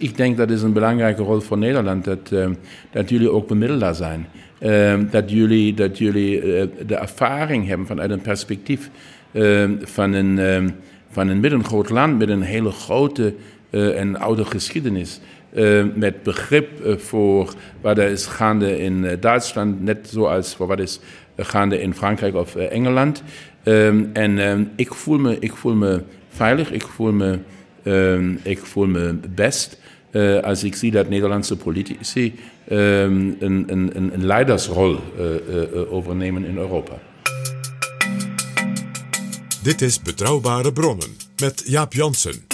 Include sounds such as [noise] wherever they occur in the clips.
Ik denk dat is een belangrijke rol voor Nederland, dat, eh, dat jullie ook bemiddelaar zijn. Eh, dat jullie, dat jullie eh, de ervaring hebben vanuit een perspectief van, een, van een middengroot land met een hele grote en oude geschiedenis. Met begrip voor wat er is gaande in Duitsland, net zoals voor wat is gaande in Frankrijk of Engeland. Ehm, en ehm, ik, voel me, ik voel me veilig, ik voel me, ehm, ik voel me best als ik zie dat Nederlandse politici ehm, een, leidersrol eh, eh, eh, overnemen in Europa. Dit is Betrouwbare Bronnen met Jaap Jansen.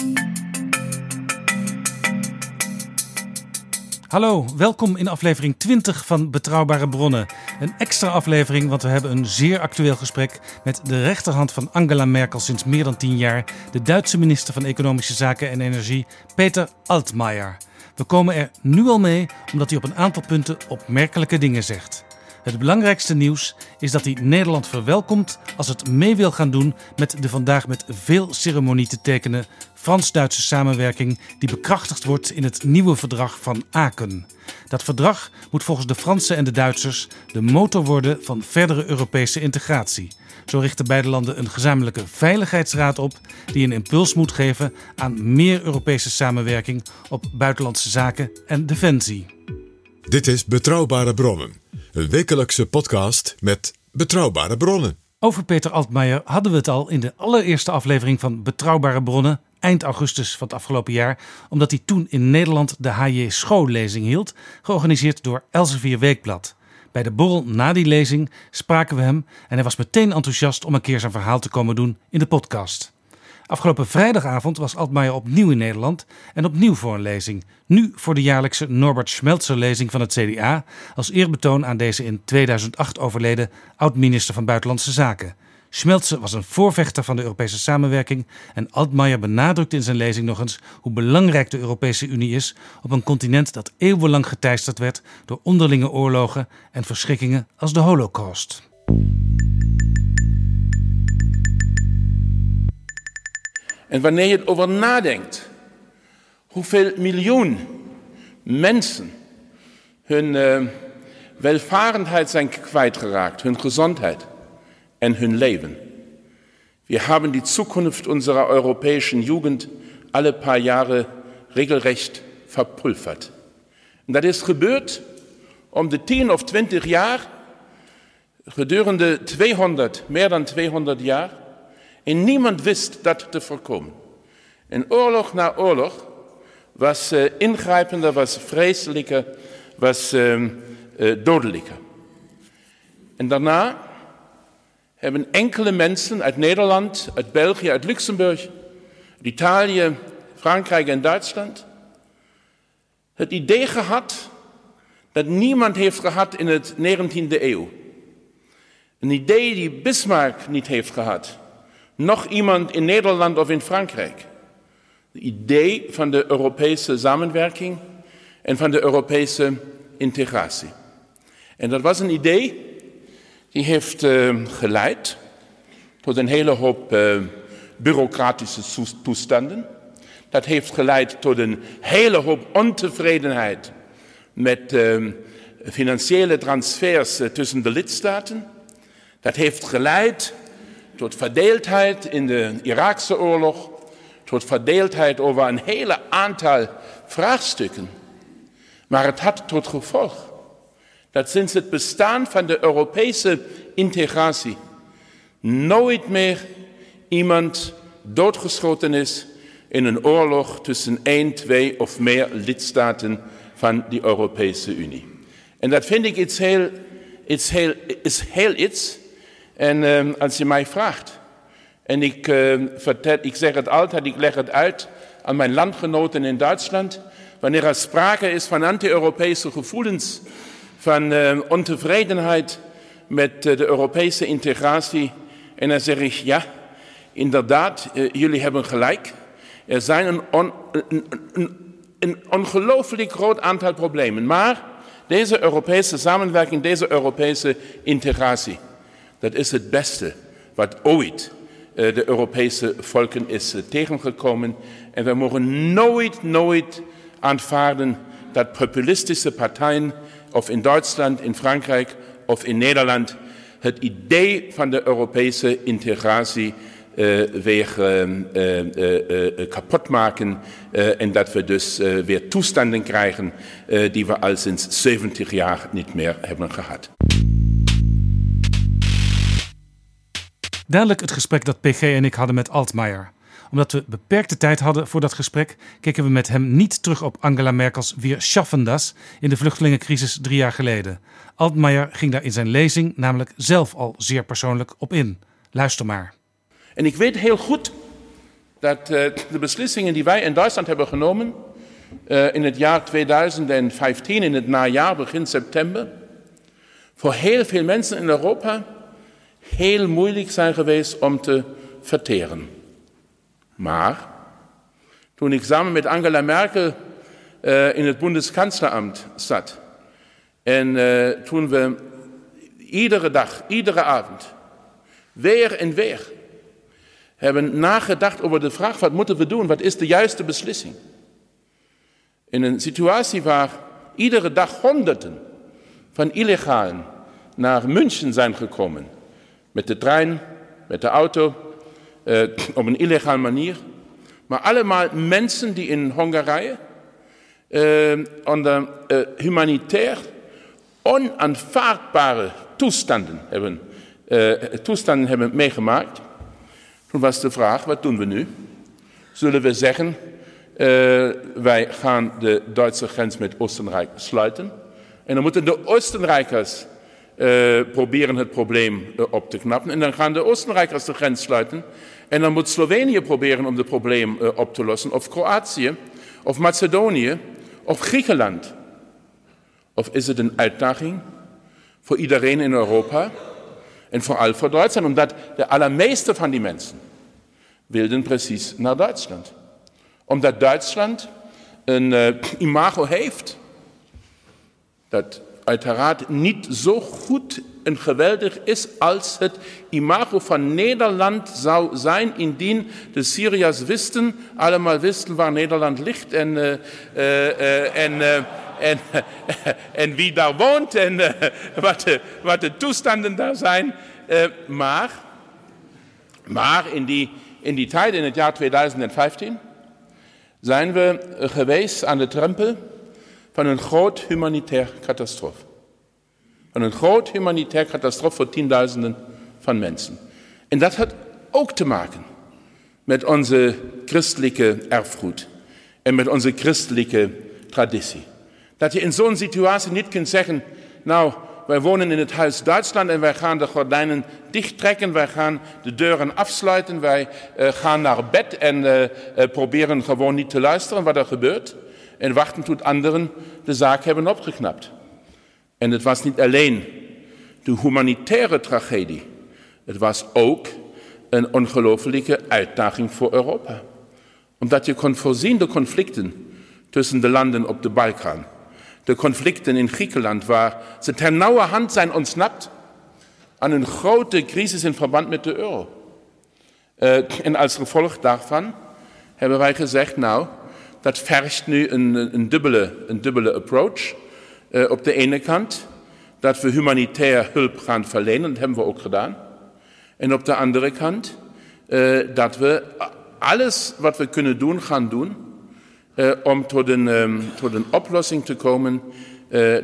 Hallo, welkom in aflevering 20 van Betrouwbare Bronnen. Een extra aflevering, want we hebben een zeer actueel gesprek met de rechterhand van Angela Merkel sinds meer dan 10 jaar, de Duitse minister van Economische Zaken en Energie, Peter Altmaier. We komen er nu al mee omdat hij op een aantal punten opmerkelijke dingen zegt. Het belangrijkste nieuws is dat hij Nederland verwelkomt als het mee wil gaan doen met de vandaag met veel ceremonie te tekenen Frans-Duitse samenwerking die bekrachtigd wordt in het nieuwe verdrag van Aken. Dat verdrag moet volgens de Fransen en de Duitsers de motor worden van verdere Europese integratie. Zo richten beide landen een gezamenlijke veiligheidsraad op die een impuls moet geven aan meer Europese samenwerking op buitenlandse zaken en defensie. Dit is Betrouwbare Bronnen, een wekelijkse podcast met betrouwbare bronnen. Over Peter Altmaier hadden we het al in de allereerste aflevering van Betrouwbare Bronnen, eind augustus van het afgelopen jaar, omdat hij toen in Nederland de H.J. Schoo-lezing hield, georganiseerd door Elsevier Weekblad. Bij de borrel na die lezing spraken we hem en hij was meteen enthousiast om een keer zijn verhaal te komen doen in de podcast. Afgelopen vrijdagavond was Altmaier opnieuw in Nederland en opnieuw voor een lezing. Nu voor de jaarlijkse Norbert Schmelzer-lezing van het CDA, als eerbetoon aan deze in 2008 overleden oud-minister van Buitenlandse Zaken. Schmelzer was een voorvechter van de Europese samenwerking en Altmaier benadrukt in zijn lezing nog eens hoe belangrijk de Europese Unie is op een continent dat eeuwenlang geteisterd werd door onderlinge oorlogen en verschrikkingen als de Holocaust. En wanneer je erover nadenkt, hoeveel miljoen mensen hun eh, welvarendheid zijn kwijtgeraakt, hun gezondheid en hun leven. Wir haben die Zukunft unserer europäischen Jugend alle paar Jahre regelrecht verpulvert. En dat is gebeurd om de 10 of 20 jaar, gedurende 200, meer dan 200 jaar, en niemand wist dat te voorkomen. En oorlog na oorlog was uh, ingrijpender, was vreselijker, was uh, uh, dodelijker. En daarna hebben enkele mensen uit Nederland, uit België, uit Luxemburg, uit Italië, Frankrijk en Duitsland het idee gehad dat niemand heeft gehad in het 19e eeuw. Een idee die Bismarck niet heeft gehad. Nog iemand in Nederland of in Frankrijk. Het idee van de Europese samenwerking en van de Europese integratie. En dat was een idee die heeft uh, geleid tot een hele hoop uh, bureaucratische toestanden. Dat heeft geleid tot een hele hoop ontevredenheid met uh, financiële transfers tussen de lidstaten. Dat heeft geleid tot verdeeldheid in de Iraakse oorlog, tot verdeeldheid over een hele aantal vraagstukken. Maar het had tot gevolg dat sinds het bestaan van de Europese integratie nooit meer iemand doodgeschoten is in een oorlog tussen één, twee of meer lidstaten van de Europese Unie. En dat vind ik iets heel, iets heel, is heel iets. En um, als je mij vraagt, En ik, uh, vertel, ik zeg het altijd, ik leg het uit aan mijn landgenoten in Duitsland. Wanneer er sprake is van anti-Europese gevoelens, van uh, ontevredenheid met uh, de Europese integratie. En dan zeg ik, ja, inderdaad, jullie hebben gelijk. Er zijn een, een ongelooflijk groot aantal problemen. Maar deze Europese samenwerking, deze Europese integratie, dat is het beste wat ooit eh, de Europese volken is eh, tegengekomen. En we mogen nooit, nooit aanvaarden dat populistische partijen, of in Duitsland, in Frankrijk of in Nederland, het idee van de Europese integratie uh, weer uh, uh, kapot maken en dat we dus weer toestanden krijgen die we al sinds 70 jaar niet meer hebben gehad. Duidelijk het gesprek dat PG en ik hadden met Altmaier. Omdat we beperkte tijd hadden voor dat gesprek, keken we met hem niet terug op Angela Merkels Wir schaffen das in de vluchtelingencrisis drie jaar geleden. Altmaier ging daar in zijn lezing namelijk zelf al zeer persoonlijk op in. Luister maar. En ik weet heel goed dat uh, de beslissingen die wij in Duitsland hebben genomen uh, in het jaar 2015, in het najaar, begin september, voor heel veel mensen in Europa heel moeilijk zijn geweest om te verteren. Maar toen ik samen met Angela Merkel uh, in het Bundeskanzleramt zat en uh, toen we iedere dag, iedere avond, weer en weer hebben nagedacht over de vraag: wat moeten we doen? Wat is de juiste beslissing? In een situatie waar iedere dag honderden van illegalen naar München zijn gekomen met de trein, met de auto, äh, op een illegale manier. Maar allemaal mensen die in Hongarije äh, onder äh, humanitair onaanvaardbare toestanden hebben, toestanden hebben meegemaakt. Toen was de vraag, wat doen we nu? Zullen we zeggen, wij gaan de Duitse grens met Oostenrijk sluiten? En dan moeten de Oostenrijkers uh, proberen het probleem uh, op te knappen. En dan gaan de Oostenrijkers de grens sluiten. En dan moet Slovenië proberen om het probleem uh, op te lossen. Of Kroatië, of Macedonië, of Griekenland. Of is het een uitdaging voor iedereen in Europa? En vooral voor Duitsland, omdat de allermeeste van die mensen wilden precies naar Duitsland. Omdat Duitsland een imago heeft dat uiteraard niet zo goed en geweldig is als het imago van Nederland zou zijn, indien de Syriërs wisten, allemaal wisten waar Nederland ligt en, uh, uh, en, uh, en, [laughs] en wie daar woont en [laughs] wat, de, toestanden daar zijn. maar maar in, die, in die tijd, in het jaar 2015, zijn we geweest aan de drempel van een groot humanitair catastrofe. Van een groot humanitair catastrofe voor tienduizenden van mensen. En dat had ook te maken met onze christelijke erfgoed en met onze christelijke traditie. Dat je in zo'n situatie niet kunt zeggen, nou, wij wonen in het huis Duitsland en wij gaan de gordijnen dichttrekken, wij gaan de deuren afsluiten, wij uh, gaan naar bed en uh, uh, proberen gewoon niet te luisteren wat er gebeurt en wachten tot anderen de zaak hebben opgeknapt. En het was niet alleen de humanitaire tragedie, het was ook een ongelofelijke uitdaging voor Europa. Omdat je kon voorzien de conflicten tussen de landen op de Balkan, de conflicten in Griekenland, waar ze ternauwerhand zijn ontsnapt aan een grote crisis in verband met de euro. Uh, en als gevolg daarvan hebben wij gezegd, nou, dat vergt nu een, dubbele, een dubbele approach. Uh, op de ene kant dat we humanitair hulp gaan verlenen, dat hebben we ook gedaan. En op de andere kant uh, dat we alles wat we kunnen doen, gaan doen. Uh, om tot een, um, tot een oplossing te komen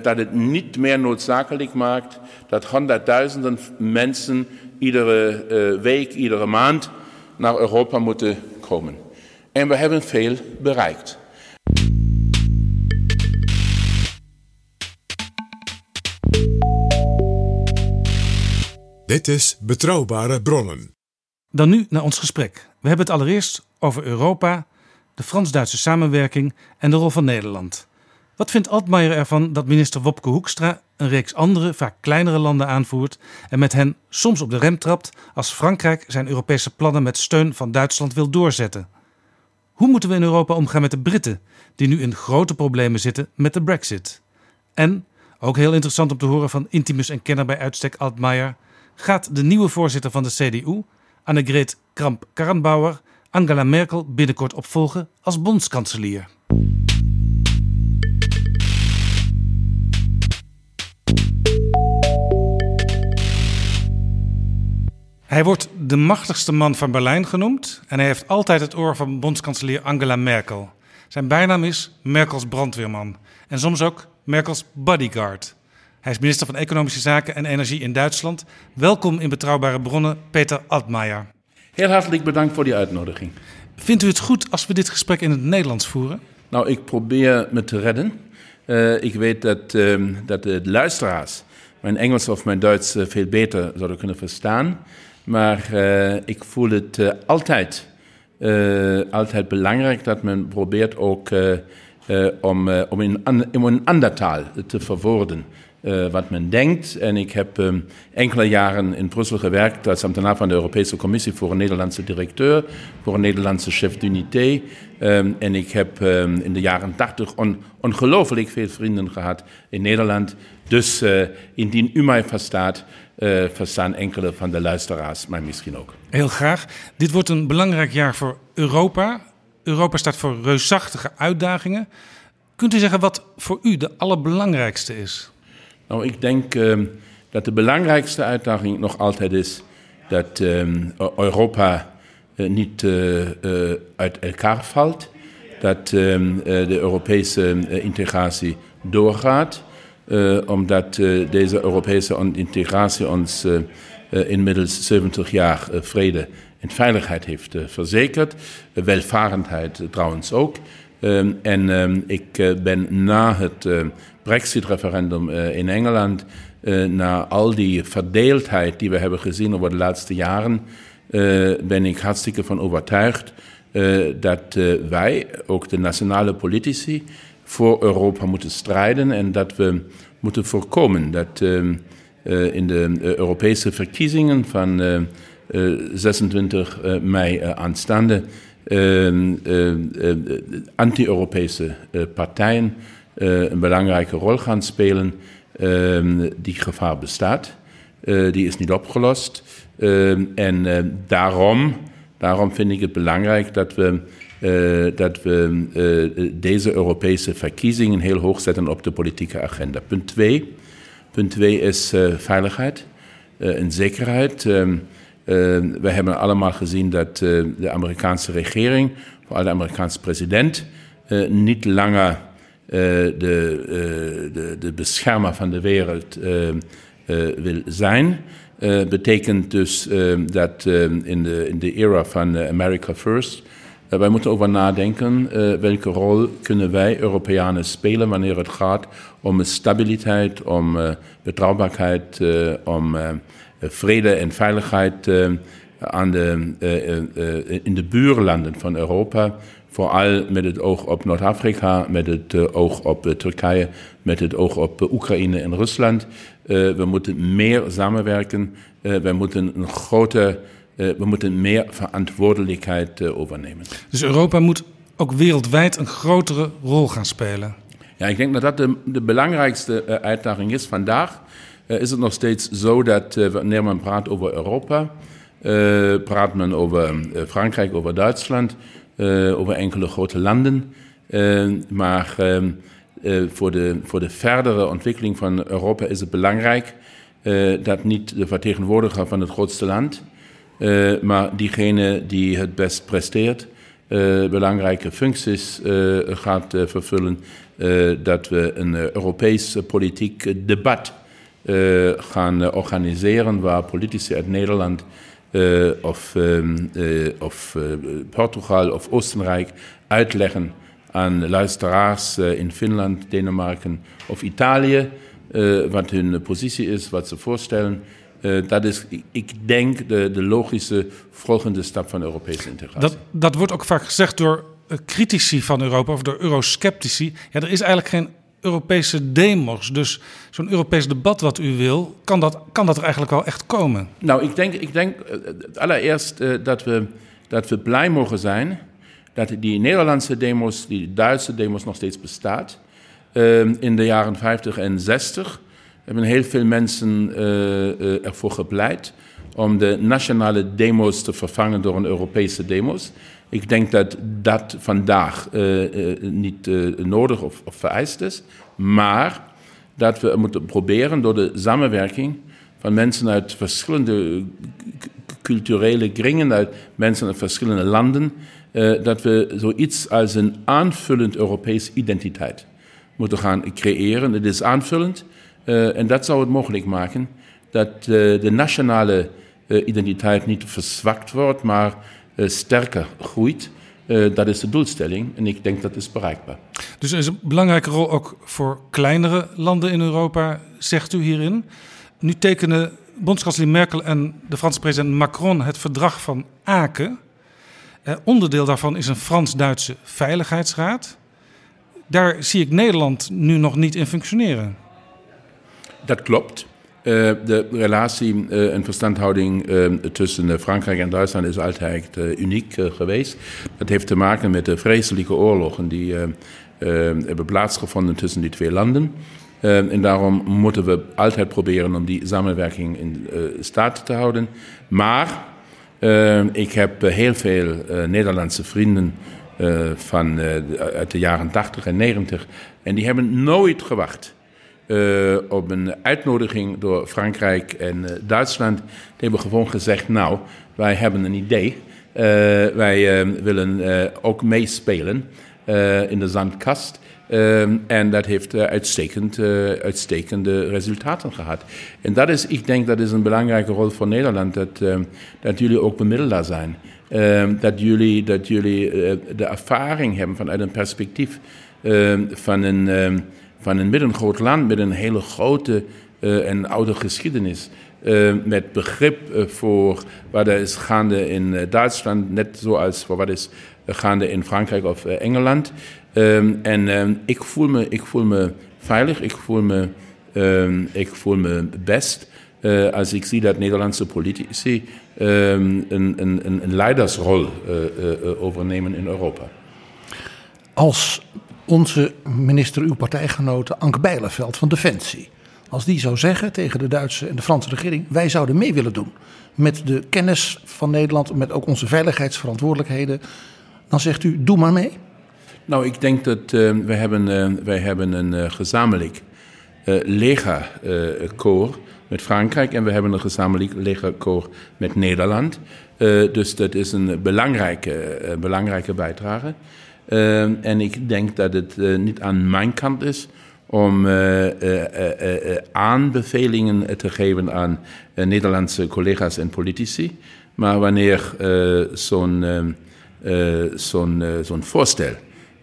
dat het niet meer noodzakelijk maakt dat honderdduizenden mensen iedere week, iedere maand naar Europa moeten komen. En we hebben veel bereikt. Dit is Betrouwbare Bronnen. Dan nu naar ons gesprek. We hebben het allereerst over Europa, de Frans-Duitse samenwerking en de rol van Nederland. Wat vindt Altmaier ervan dat minister Wopke Hoekstra een reeks andere, vaak kleinere landen aanvoert en met hen soms op de rem trapt als Frankrijk zijn Europese plannen met steun van Duitsland wil doorzetten? Hoe moeten we in Europa omgaan met de Britten, die nu in grote problemen zitten met de Brexit? En, ook heel interessant om te horen van intimus en kenner bij uitstek Altmaier, gaat de nieuwe voorzitter van de CDU, Annegret Kramp-Karrenbauer, Angela Merkel binnenkort opvolgen als bondskanselier. Hij wordt de machtigste man van Berlijn genoemd en hij heeft altijd het oor van bondskanselier Angela Merkel. Zijn bijnaam is Merkels brandweerman en soms ook Merkels bodyguard. Hij is minister van Economische Zaken en Energie in Duitsland. Welkom in Betrouwbare Bronnen, Peter Altmaier. Heel hartelijk bedankt voor die uitnodiging. Vindt u het goed als we dit gesprek in het Nederlands voeren? Nou, ik probeer me te redden. Uh, ik weet dat, uh, dat de luisteraars mijn Engels of mijn Duits uh, veel beter zouden kunnen verstaan. Maar uh, ik voel het uh, altijd, uh, altijd belangrijk dat men probeert ook om, om in, in een ander taal te verwoorden. Wat men denkt. En ik heb um, enkele jaren in Brussel gewerkt als ambtenaar van de Europese Commissie voor een Nederlandse directeur, voor een Nederlandse chef d'unité. Um, en ik heb um, in de jaren 80 on, ongelooflijk veel vrienden gehad in Nederland. Dus uh, indien u mij verstaat, uh, verstaan enkele van de luisteraars mij misschien ook. Heel graag. Dit wordt een belangrijk jaar voor Europa. Europa staat voor reusachtige uitdagingen. Kunt u zeggen wat voor u de allerbelangrijkste is? Nou, ik denk uh, dat de belangrijkste uitdaging nog altijd is dat um, Europa uh, niet uh, uit elkaar valt. Dat um, de Europese integratie doorgaat. Omdat deze Europese integratie ons inmiddels 70 jaar vrede en veiligheid heeft verzekerd. welvarendheid trouwens ook. En ik ben na het Brexit-referendum in Engeland, na al die verdeeldheid die we hebben gezien over de laatste jaren, ben ik hartstikke van overtuigd dat wij, ook de nationale politici, voor Europa moeten strijden en dat we moeten voorkomen dat in de Europese verkiezingen van uh, 26 mei aanstaande anti-Europese partijen een belangrijke rol gaan spelen. Ehm, die gevaar bestaat, die is niet opgelost en daarom, daarom vind ik het belangrijk dat we dat we deze Europese verkiezingen heel hoog zetten op de politieke agenda. Punt 2. Punt 2 is veiligheid en zekerheid. we hebben allemaal gezien dat de Amerikaanse regering, vooral de Amerikaanse president, niet langer de, de, de, beschermer van de wereld wil zijn. betekent dus dat in de, in de era van America First eh, wij moeten over nadenken welke rol kunnen wij Europeanen spelen wanneer het gaat om stabiliteit, om betrouwbaarheid, om vrede en veiligheid aan de, in de buurlanden van Europa. Vooral met het oog op Noord-Afrika, met het oog op Turkije, met het oog op Oekraïne en Rusland. we moeten meer samenwerken. we moeten een grote uh, we moeten meer verantwoordelijkheid uh, overnemen. Dus Europa moet ook wereldwijd een grotere rol gaan spelen. Ja, ik denk dat dat de, de belangrijkste uh, uitdaging is. Vandaag is het nog steeds zo dat wanneer men praat over Europa, praat men over Frankrijk, over Duitsland, over enkele grote landen. maar ehm, voor, de, voor de verdere ontwikkeling van Europa is het belangrijk dat niet de vertegenwoordiger van het grootste land maar diegene die het best presteert, belangrijke functies gaat vervullen, dat we een Europees politiek debat gaan organiseren waar politici uit Nederland of, ehm, of Portugal of Oostenrijk uitleggen aan luisteraars in Finland, Denemarken of Italië wat hun positie is, wat ze voorstellen. Dat is, ik denk, de, de logische volgende stap van Europese integratie. Dat, dat wordt ook vaak gezegd door critici van Europa of door eurosceptici. Ja, er is eigenlijk geen Europese demos. Dus zo'n Europees debat wat u wil, kan dat, kan dat er eigenlijk wel echt komen? Nou, ik denk, ik denk allereerst uh, dat, we, dat we blij mogen zijn dat die Nederlandse demos, die Duitse demos nog steeds bestaat. Uh, in de jaren 50 en 60 hebben heel veel mensen uh, ervoor gepleit om de nationale demos te vervangen door een Europese demos. Ik denk dat dat vandaag uh, niet nodig of, of, vereist is, maar dat we moeten proberen door de samenwerking van mensen uit verschillende culturele kringen, uit mensen uit verschillende landen, dat we zoiets als een aanvullend Europese identiteit moeten gaan creëren. Het is aanvullend en dat zou het mogelijk maken dat de nationale identiteit niet verzwakt wordt, maar sterker groeit. Uh, dat is de doelstelling en ik denk dat is bereikbaar. Dus er is een belangrijke rol ook voor kleinere landen in Europa, zegt u hierin. Nu tekenen bondskanselier Merkel en de Franse president Macron het verdrag van Aken. Eh, onderdeel daarvan is een Frans-Duitse veiligheidsraad. Daar zie ik Nederland nu nog niet in functioneren. Dat klopt. Uh, de relatie uh, en verstandhouding uh, tussen Frankrijk en Duitsland is altijd uniek geweest. Dat heeft te maken met de vreselijke oorlogen die hebben plaatsgevonden tussen die twee landen. en daarom moeten we altijd proberen om die samenwerking in staat te houden. Maar ik heb heel veel Nederlandse vrienden van, uit de jaren 80 en 90 en die hebben nooit gewacht uh, op een uitnodiging door Frankrijk en uh, Duitsland. Die hebben gewoon gezegd: Nou, wij hebben een idee. Uh, wij willen ook meespelen in de zandkast. en dat heeft uitstekend, uitstekende resultaten gehad. En dat is, ik denk, dat is een belangrijke rol voor Nederland, dat, dat jullie ook bemiddelaar zijn. dat jullie, dat jullie de ervaring hebben vanuit een perspectief van een van een middengroot land met een hele grote uh, en oude geschiedenis. Uh, met begrip uh, voor wat er is gaande in Duitsland, net zoals voor wat is gaande in Frankrijk of Engeland. Um, en um, ik, voel me, ik voel me veilig, ik voel me, um, ik voel me best als ik zie dat Nederlandse politici een, een, een, een leidersrol overnemen in Europa. Als onze minister, uw partijgenote Anke Bijleveld van Defensie. Als die zou zeggen tegen de Duitse en de Franse regering: wij zouden mee willen doen met de kennis van Nederland, met ook onze veiligheidsverantwoordelijkheden, dan zegt u: doe maar mee. Nou, ik denk dat uh, wij, hebben, uh, wij hebben een uh, gezamenlijk legerkoor met Frankrijk en we hebben een gezamenlijk legerkoor met Nederland. dus dat is een belangrijke, belangrijke bijdrage. Uh, en ik denk dat het uh, niet aan mijn kant is om uh, aanbevelingen te geven aan Nederlandse collega's en politici. Maar wanneer zo'n zo'n zo'n voorstel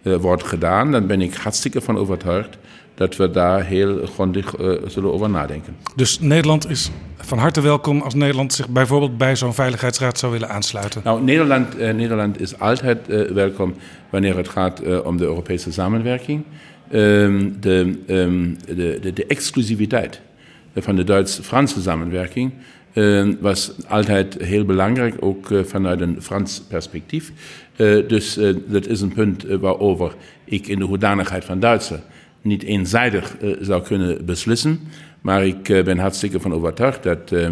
wordt gedaan, dan ben ik hartstikke van overtuigd dat we daar heel grondig uh, zullen over nadenken. Dus Nederland is van harte welkom als Nederland zich bijvoorbeeld bij zo'n veiligheidsraad zou willen aansluiten? Nou, Nederland, uh, Nederland is altijd uh, welkom wanneer het gaat om de Europese samenwerking. Um, de, um, de, de, de, exclusiviteit van de Duits-Franse samenwerking was altijd heel belangrijk, ook uh, vanuit een Frans perspectief. Uh, dus dat is een punt waarover ik in de hoedanigheid van Duitser niet eenzijdig zou kunnen beslissen. Maar ik ben hartstikke van overtuigd dat, uh,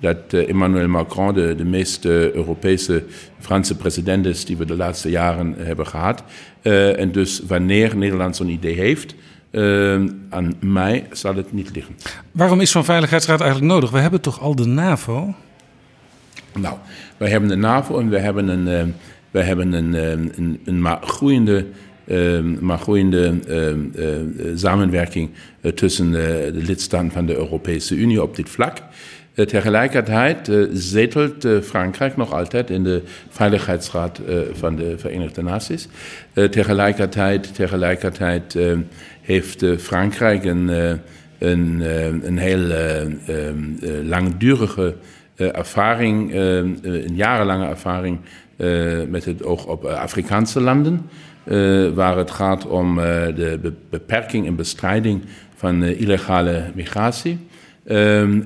dat Emmanuel Macron de, de meest Europese Franse president is die we de laatste jaren hebben gehad. en dus wanneer Nederland zo'n idee heeft, aan mij zal het niet liggen. Waarom is zo'n veiligheidsraad eigenlijk nodig? We hebben toch al de NAVO? Nou, wij hebben de NAVO en we hebben een, we hebben een, een, een maar groeiende Ehm, maar groeiende ehm, eh, samenwerking eh, tussen de lidstaten van de Europese Unie op dit vlak. Eh, tegelijkertijd zetelt Frankrijk nog altijd in de Veiligheidsraad van de Verenigde Naties. tegelijkertijd, tegelijkertijd heeft Frankrijk een, een, een heel langdurige ervaring, een jarenlange ervaring met het oog op Afrikaanse landen. waar het gaat om de beperking en bestrijding van illegale migratie.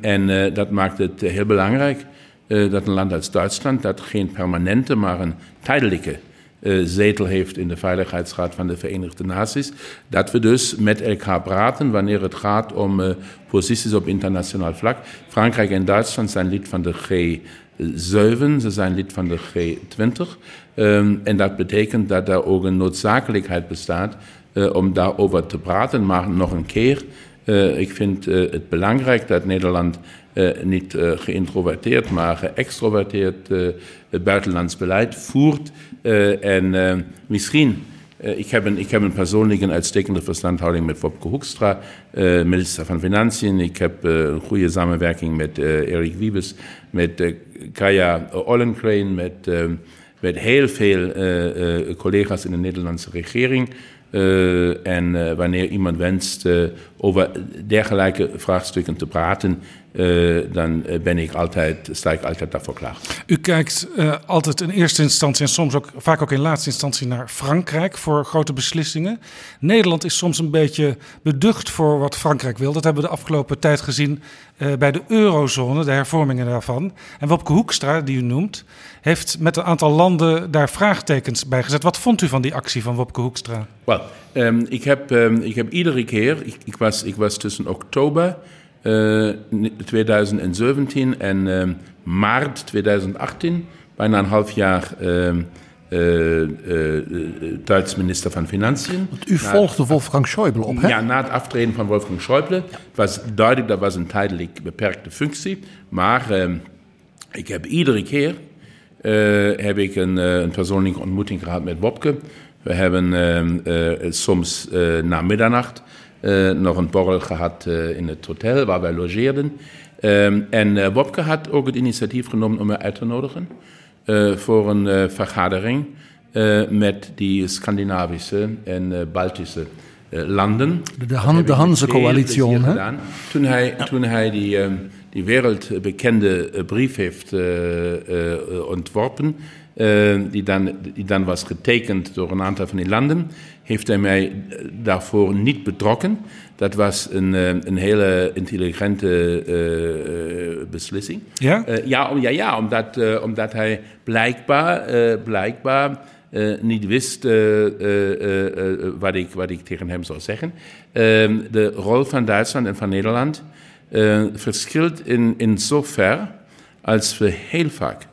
En dat maakt het heel belangrijk dat een land als Duitsland, dat geen permanente, maar een tijdelijke zetel heeft in de Veiligheidsraad van de Verenigde Naties. Dat we dus met elkaar praten wanneer het gaat om posities op internationaal vlak. Frankrijk en Duitsland zijn lid van de G7, ze zijn lid van de G20. Um, en dat betekent dat er ook een noodzakelijkheid bestaat om daarover te praten. Maar nog een keer, ik vind het belangrijk dat Nederland niet geïntroverteerd, maar geëxtroverteerd buitenlands beleid voert. Eh, en eh, misschien, eh, ik, heb een, ik heb een persoonlijke uitstekende verstandhouding met Wopke Hoekstra, minister van Financiën. Ik heb een goede samenwerking met Erik Wiebes, met Kaya Ollenkrein, met, met heel veel collega's in de Nederlandse regering. Uh, en uh, wanneer iemand wenst uh, over dergelijke vraagstukken te praten, dan ben ik altijd, sta ik altijd daarvoor klaar. U kijkt altijd in eerste instantie en soms ook vaak ook in laatste instantie naar Frankrijk voor grote beslissingen. Nederland is soms een beetje beducht voor wat Frankrijk wil. Dat hebben we de afgelopen tijd gezien bij de eurozone, de hervormingen daarvan. En Wopke Hoekstra, die u noemt, heeft met een aantal landen daar vraagtekens bij gezet. Wat vond u van die actie van Wopke Hoekstra? Well, um, ik, heb, um, ik heb iedere keer, ik, ik, was, ik was tussen oktober 2017 en um, maart 2018, bijna een half jaar uh, uh, Duits minister van Financiën. Want u volgde Wolfgang Schäuble op, hè? Ja, na het aftreden van Wolfgang Schäuble. Het was duidelijk, dat was een tijdelijk beperkte functie. Maar ik heb iedere keer heb ik een, een, persoonlijke ontmoeting gehad met Wopke. We hebben soms na middernacht nog een borrel gehad in het hotel waar wij logeerden. en Wopke had ook het initiatief genomen om mij uit te nodigen voor een vergadering met die Scandinavische en Baltische landen. De, Han, de Hanse-coalitie. Toen hij, toen hij die die wereldbekende brief heeft ontworpen, die dan, die dan was getekend door een aantal van die landen, heeft hij mij daarvoor niet betrokken. Dat was een, een hele intelligente uh, beslissing. Ja? Uh, ja, om, ja, ja omdat, uh, omdat hij blijkbaar, blijkbaar niet wist wat, ik, wat ik tegen hem zou zeggen. Ehm, de rol van Duitsland en van Nederland verschilt in, insofern, als we heel vaak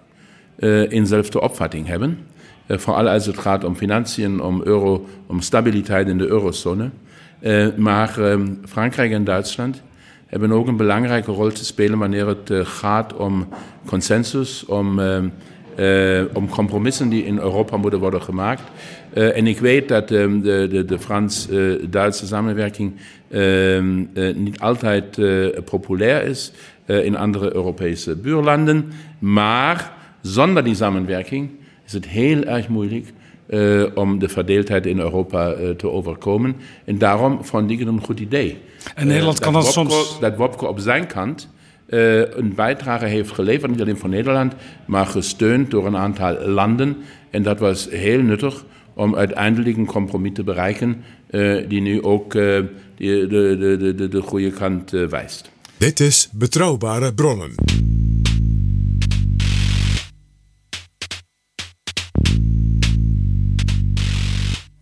eenzelfde opvatting hebben. Äh, vooral als het gaat om financiën, om euro, om stabiliteit in de eurozone. Äh, maar ähm, Frankrijk en Duitsland hebben ook een belangrijke rol te spelen wanneer het äh, gaat om consensus, om, äh, om compromissen die in Europa moeten worden gemaakt. En ik weet dat um, de, de, Frans-Duitse samenwerking niet altijd populair is in andere Europese buurlanden. Maar zonder die samenwerking is het heel erg moeilijk om de verdeeldheid in Europa te overkomen. En daarom vond ik het een goed idee. En Nederland kan dan Wopke, soms... Dat Wopke op zijn kant een bijdrage heeft geleverd, niet alleen voor Nederland, maar gesteund door een aantal landen. En dat was heel nuttig om uiteindelijk een compromis te bereiken uh, die nu ook uh, de, de, de, de, de goede kant uh, wijst. Dit is Betrouwbare Bronnen.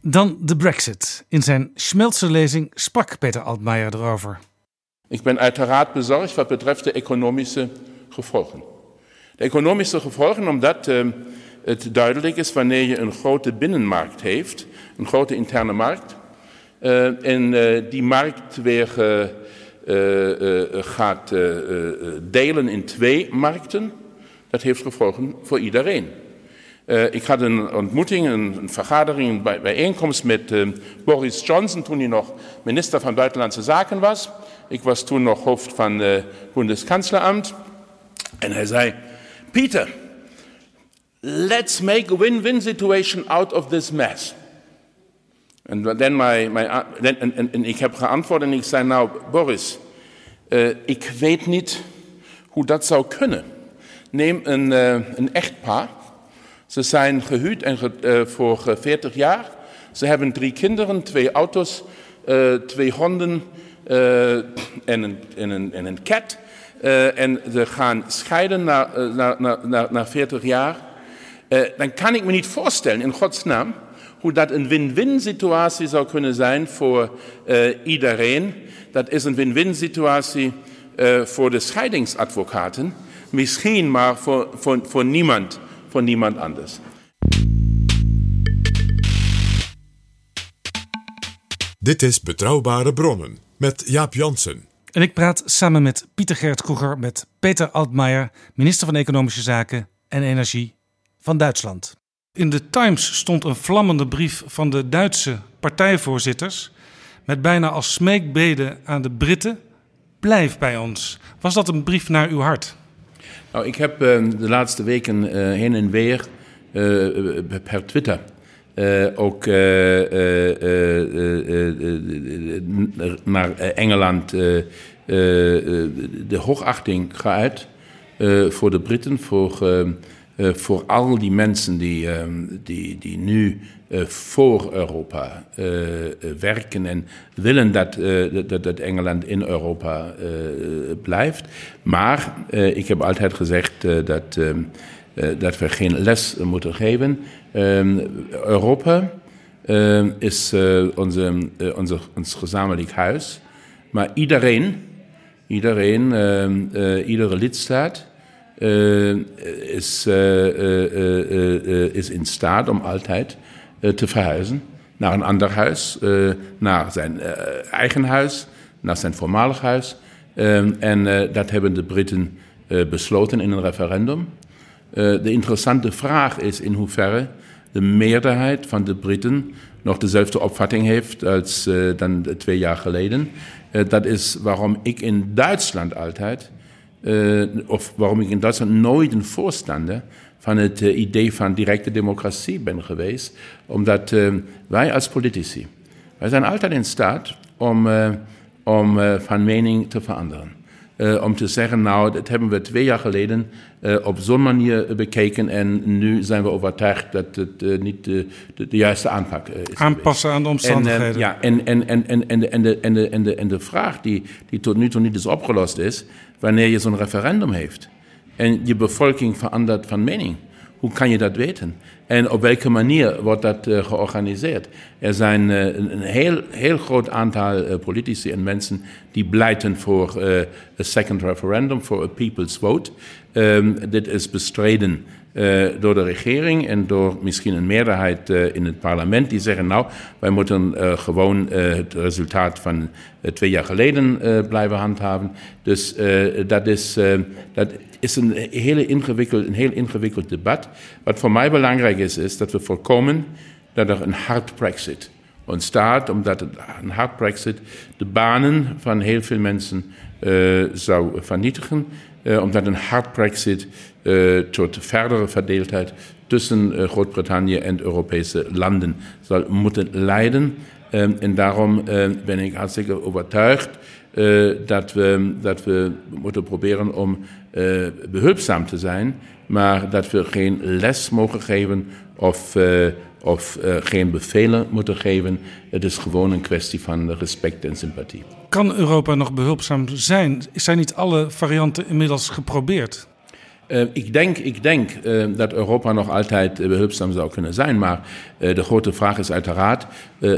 Dan de Brexit. In zijn Schmelzer-lezing sprak Peter Altmaier erover. Ik ben uiteraard bezorgd wat betreft de economische gevolgen. De economische gevolgen omdat het duidelijk is wanneer je een grote binnenmarkt heeft, een grote interne markt, uh, en uh, die markt weer uh, gaat delen in twee markten, dat heeft gevolgen voor iedereen. Ik had een ontmoeting, een, een vergadering, een bij, bijeenkomst met Boris Johnson toen hij nog minister van Buitenlandse Zaken was. Ik was toen nog hoofd van het Bundeskanzleramt. En hij zei, Pieter, let's make a win-win situation out of this mess. En then my, my, then, en, en, en ik heb geantwoord en ik zei, nou Boris, ik weet niet hoe dat zou kunnen. Neem een, een echtpaar. Ze zijn gehuwd en voor 40 jaar. Ze hebben drie kinderen, twee auto's, twee honden en, een, en, een, en een cat. en ze gaan scheiden na, na, na, na 40 jaar. dan kan ik me niet voorstellen, in Gods naam, hoe dat een win-win situatie zou kunnen zijn voor uh, iedereen. Dat is een win-win situatie uh, voor de scheidingsadvocaten, misschien maar voor, voor, niemand, voor niemand anders. Dit is Betrouwbare Bronnen met Jaap Jansen. En ik praat samen met Pieter Gert Kroeger met Peter Altmaier, minister van Economische Zaken en Energie van Duitsland. In de Times stond een vlammende brief van de Duitse partijvoorzitters met bijna als smeekbede aan de Britten: blijf bij ons. Was dat een brief naar uw hart? Nou, ik heb uh, de laatste weken uh, heen en weer uh, per Twitter ook naar Engeland de hoogachting geuit voor de Britten, voor uh, voor al die mensen die, uh, die, die nu uh, voor Europa werken en willen dat, dat, dat, Engeland in Europa blijft. Maar ik heb altijd gezegd dat, dat we geen les moeten geven. Ehm, Europa is onze, onze, ons gezamenlijk huis, maar iedereen, iedereen ehm, iedere lidstaat is, is in staat om altijd te verhuizen naar een ander huis, naar zijn eigen huis, naar zijn voormalig huis. en dat hebben de Britten besloten in een referendum. de interessante vraag is in hoeverre de meerderheid van de Britten nog dezelfde opvatting heeft als dan twee jaar geleden. Dat is waarom ik in Duitsland altijd of waarom ik in Duitsland nooit een voorstander van het uh, idee van directe democratie ben geweest. Omdat uh, wij als politici, wij zijn altijd in staat om, om van mening te veranderen. om te zeggen, nou, dat hebben we twee jaar geleden op zo'n manier bekeken en nu zijn we overtuigd dat het niet de, de, de, juiste aanpak is. Aanpassen aan de omstandigheden. En, ja, en, en, en, en, en, en, de, en, de, en, de, en de vraag die, die tot nu toe niet is opgelost is, wanneer je zo'n referendum heeft en je bevolking verandert van mening. Hoe kan je dat weten? En op welke manier wordt dat uh, georganiseerd? Er zijn uh, een heel, heel groot aantal uh, politici en mensen die pleiten voor een second referendum, voor een people's vote. Um, dit is bestreden uh, door de regering en door misschien een meerderheid uh, in het parlement die zeggen, nou, wij moeten uh, gewoon het resultaat van twee jaar geleden blijven handhaven. Dus dat, is, dat is een, hele ingewikkeld, een heel ingewikkeld debat. Wat voor mij belangrijk is, is dat we voorkomen dat er een hard Brexit ontstaat, omdat een hard Brexit de banen van heel veel mensen zou vernietigen. Omdat een hard Brexit tot verdere verdeeldheid tussen uh, Groot-Brittannië en Europese landen zal moeten leiden. Um, en daarom ben ik hartstikke overtuigd dat, we, dat we moeten proberen om behulpzaam te zijn, maar dat we geen les mogen geven of, of geen bevelen moeten geven. Het is gewoon een kwestie van respect en sympathie. Kan Europa nog behulpzaam zijn? Zijn niet alle varianten inmiddels geprobeerd? Uh, ik denk, ik denk uh, dat Europa nog altijd behulpzaam zou kunnen zijn, maar de grote vraag is uiteraard,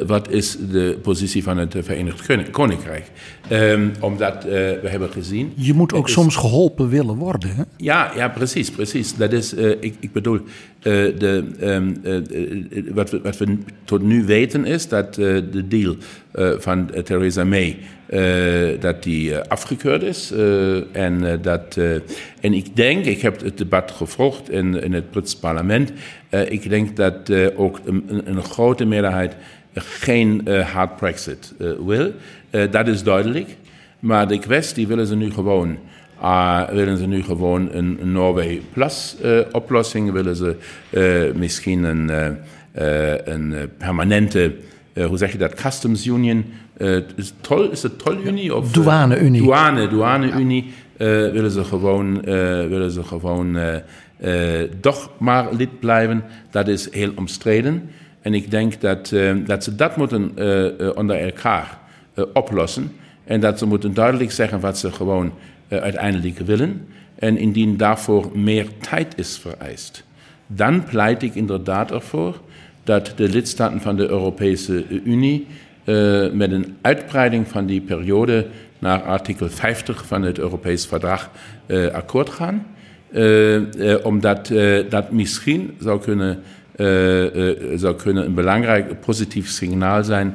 wat is de positie van het Verenigd Koninkrijk? Um, omdat we hebben gezien... Je moet ook soms geholpen willen worden, hè? Ja, ja precies, precies. Dat is, ik, ik bedoel, de, um, wat, we, wat we tot nu weten is dat de deal van Theresa May dat die uh, afgekeurd is. Uh, en, dat, en ik denk, ik heb het debat gevolgd in, in het Britse parlement. ik denk dat ook een, grote meerderheid geen hard Brexit wil. dat is duidelijk. Maar de kwestie willen ze nu gewoon. willen ze nu gewoon een, een Norway Plus oplossing? Willen ze misschien een, een permanente hoe zeg je dat, Customs Union, is, toll, is het Tollunie? Of, Douane-Unie. Douane, Douane-Unie willen ze gewoon, willen ze gewoon toch maar lid blijven. Dat is heel omstreden. En ik denk dat, dat ze dat moeten onder elkaar oplossen. En dat ze moeten duidelijk zeggen wat ze gewoon uiteindelijk willen. En indien daarvoor meer tijd is vereist, dan pleit ik inderdaad ervoor dat de lidstaten van de Europese Unie uh, met een uitbreiding van die periode naar artikel 50 van het Europees Verdrag uh, akkoord gaan. Uh, omdat dat misschien zou kunnen, zou kunnen een belangrijk positief signaal zijn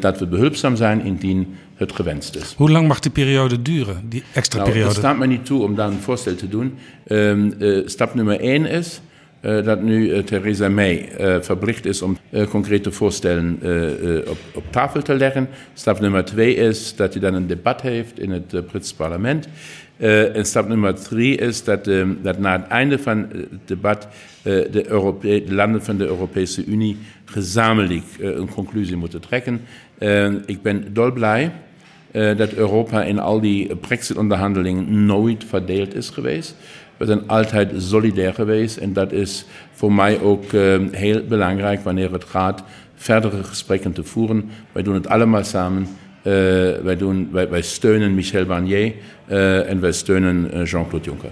dat we behulpzaam zijn indien het gewenst is. Hoe lang mag die periode duren, die extra nou, periode? Het staat mij niet toe om daar een voorstel te doen. Uh, stap nummer één is dat nu uh, Theresa May verplicht is om concrete voorstellen op, tafel te leggen. Stap nummer twee is dat hij dan een debat heeft in het Britse parlement. en stap nummer drie is dat, um, dat na het einde van het debat de, de, landen van de Europese Unie gezamenlijk een conclusie moeten trekken. ik ben dolblij dat Europa in al die Brexit-onderhandelingen nooit verdeeld is geweest. We zijn altijd solidair geweest en dat is voor mij ook uh, heel belangrijk wanneer het gaat verdere gesprekken te voeren. Wij doen het allemaal samen. Uh, wij, doen, wij, wij, steunen Michel Barnier en wij steunen Jean-Claude Juncker.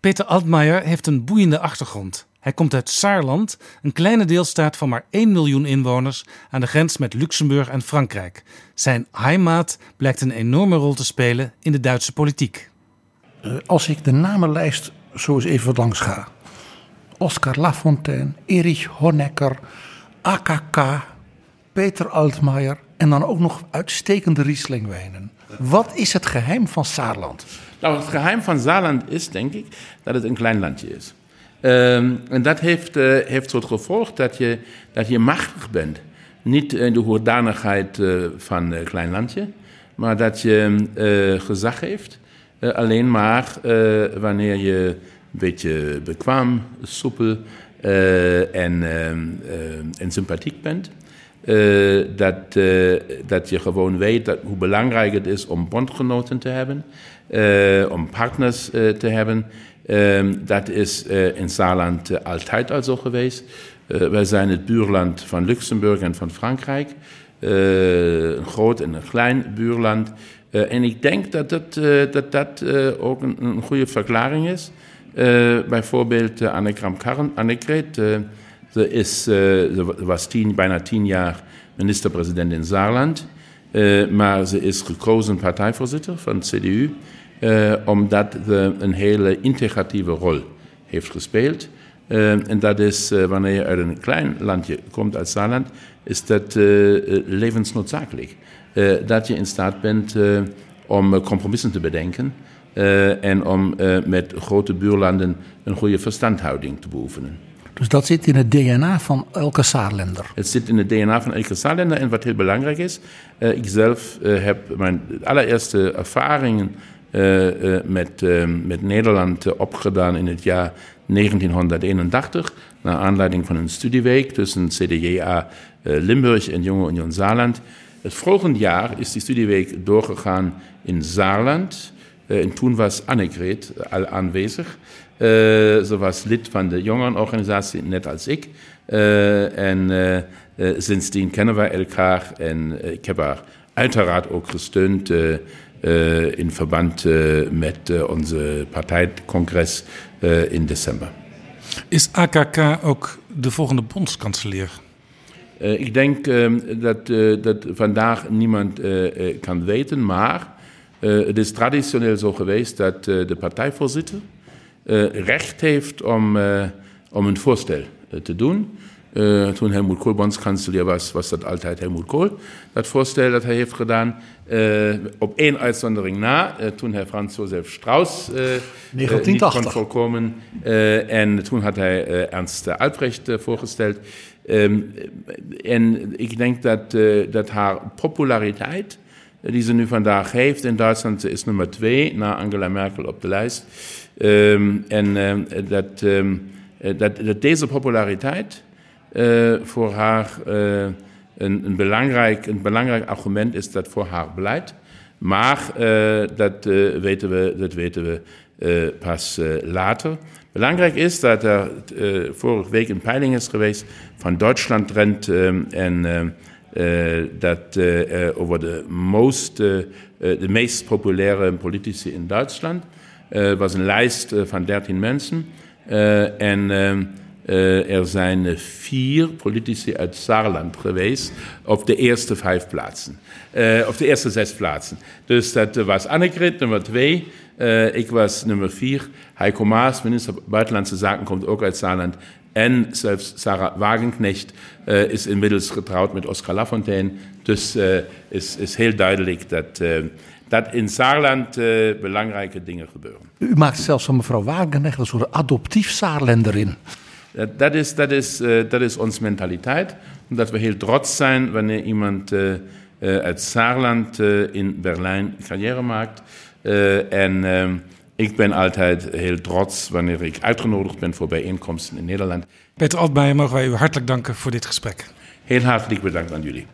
Peter Altmaier heeft een boeiende achtergrond. Hij komt uit Saarland, een kleine deelstaat van maar 1 miljoen inwoners aan de grens met Luxemburg en Frankrijk. Zijn heimaat blijkt een enorme rol te spelen in de Duitse politiek. Uh, als ik de namenlijst zo eens even langs ga. Oscar Lafontaine, Erich Honecker, AKK, Peter Altmaier en dan ook nog uitstekende Rieslingwijnen. Wat is het geheim van Saarland? Nou, het geheim van Saarland is, denk ik, dat het een klein landje is. Um, en dat heeft, uh, heeft tot gevolg dat je, dat je machtig bent. Niet in de hoedanigheid uh, van een klein landje, maar dat je gezag heeft. alleen maar wanneer je een beetje bekwaam, soepel en, en sympathiek bent. Dat, dat je gewoon weet dat, hoe belangrijk het is om bondgenoten te hebben, om partners te hebben. Dat is in Saarland altijd al zo geweest. wij zijn het buurland van Luxemburg en van Frankrijk. een groot en een klein buurland. en ik denk dat dat, ook een, goede verklaring is. bijvoorbeeld Annegret Annegret Ze, is, ze was tien, bijna tien jaar minister-president in Saarland. Maar ze is gekozen partijvoorzitter van CDU, uh, omdat ze een hele integratieve rol heeft gespeeld. Uh, en dat is, wanneer je uit een klein landje komt als Saarland, is dat levensnoodzakelijk. dat je in staat bent om compromissen te bedenken en om met grote buurlanden een goede verstandhouding te beoefenen. Dus dat zit in het DNA van elke Saarländer. Het zit in het DNA van elke Saarländer. En wat heel belangrijk is, ik zelf heb mijn allereerste ervaringen met, met Nederland opgedaan in het jaar 1981. Naar aanleiding van een studieweek tussen CDJA Limburg en Jonge Union Saarland. Het volgende jaar is die studieweek doorgegaan in Saarland. en toen was Annegret al aanwezig. Uh, ze was lid van de jongerenorganisatie, net als ik. En sindsdien kennen wij elkaar. En ik heb haar uiteraard ook gesteund in verband met onze partijcongres in december. Is AKK ook de volgende bondskanselier? ik denk dat, dat vandaag niemand kan weten, maar het is traditioneel zo geweest dat de partijvoorzitter recht heeft om, om een voorstel te doen. Toen Helmut Kohl bondskanselier was, was dat altijd Helmut Kohl. Dat voorstel dat hij heeft gedaan, op één uitzondering na, toen hij Frans Josef Strauss niet kon voorkomen. en toen had hij Ernst Albrecht voorgesteld. Um, en ik denk dat, dat haar populariteit die ze nu vandaag heeft in Duitsland. Ze is nummer twee na Angela Merkel op de lijst. Um, en dat, um, dat, dat, deze populariteit voor haar uh, een, een, belangrijk, een belangrijk argument is dat voor haar beleid. Maar uh, dat, weten we, dat weten we pas later. Belangrijk is dat er vorige week een peiling is geweest van Duitsland Trend en dat over de, most, de meest populaire politici in Duitsland. Het was een lijst van 13 mensen. en uh, er zijn vier politici uit Saarland geweest op de eerste vijf plaatsen. Uh, op de eerste zes plaatsen. Dus dat was Annegret, nummer twee. Ik was nummer vier. Heiko Maas, minister Buitenlandse Zaken, komt ook uit Saarland. En zelfs Sarah Wagenknecht is inmiddels getrouwd met Oscar Lafontaine. Dus uh, is, is heel duidelijk dat, dat in Saarland belangrijke dingen gebeuren. U maakt zelfs van mevrouw Wagenknecht een soort adoptief Saarländerin. Dat is, dat, is, dat is onze mentaliteit. Omdat we heel trots zijn wanneer iemand uit Saarland in Berlijn carrière maakt. en ik ben altijd heel trots wanneer ik uitgenodigd ben voor bijeenkomsten in Nederland. Peter Altmaier, mogen wij u hartelijk danken voor dit gesprek. Heel hartelijk bedankt aan jullie.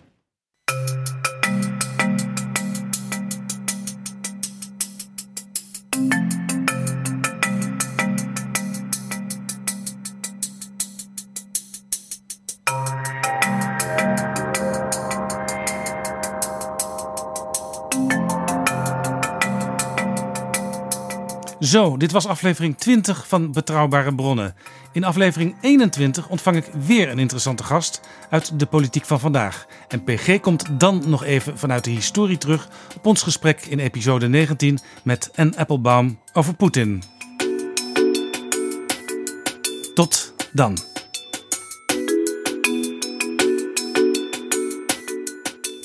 Zo, dit was aflevering 20 van Betrouwbare Bronnen. In aflevering 21 ontvang ik weer een interessante gast uit de politiek van vandaag. En PG komt dan nog even vanuit de historie terug op ons gesprek in episode 19 met Anne Applebaum over Poetin. Tot dan.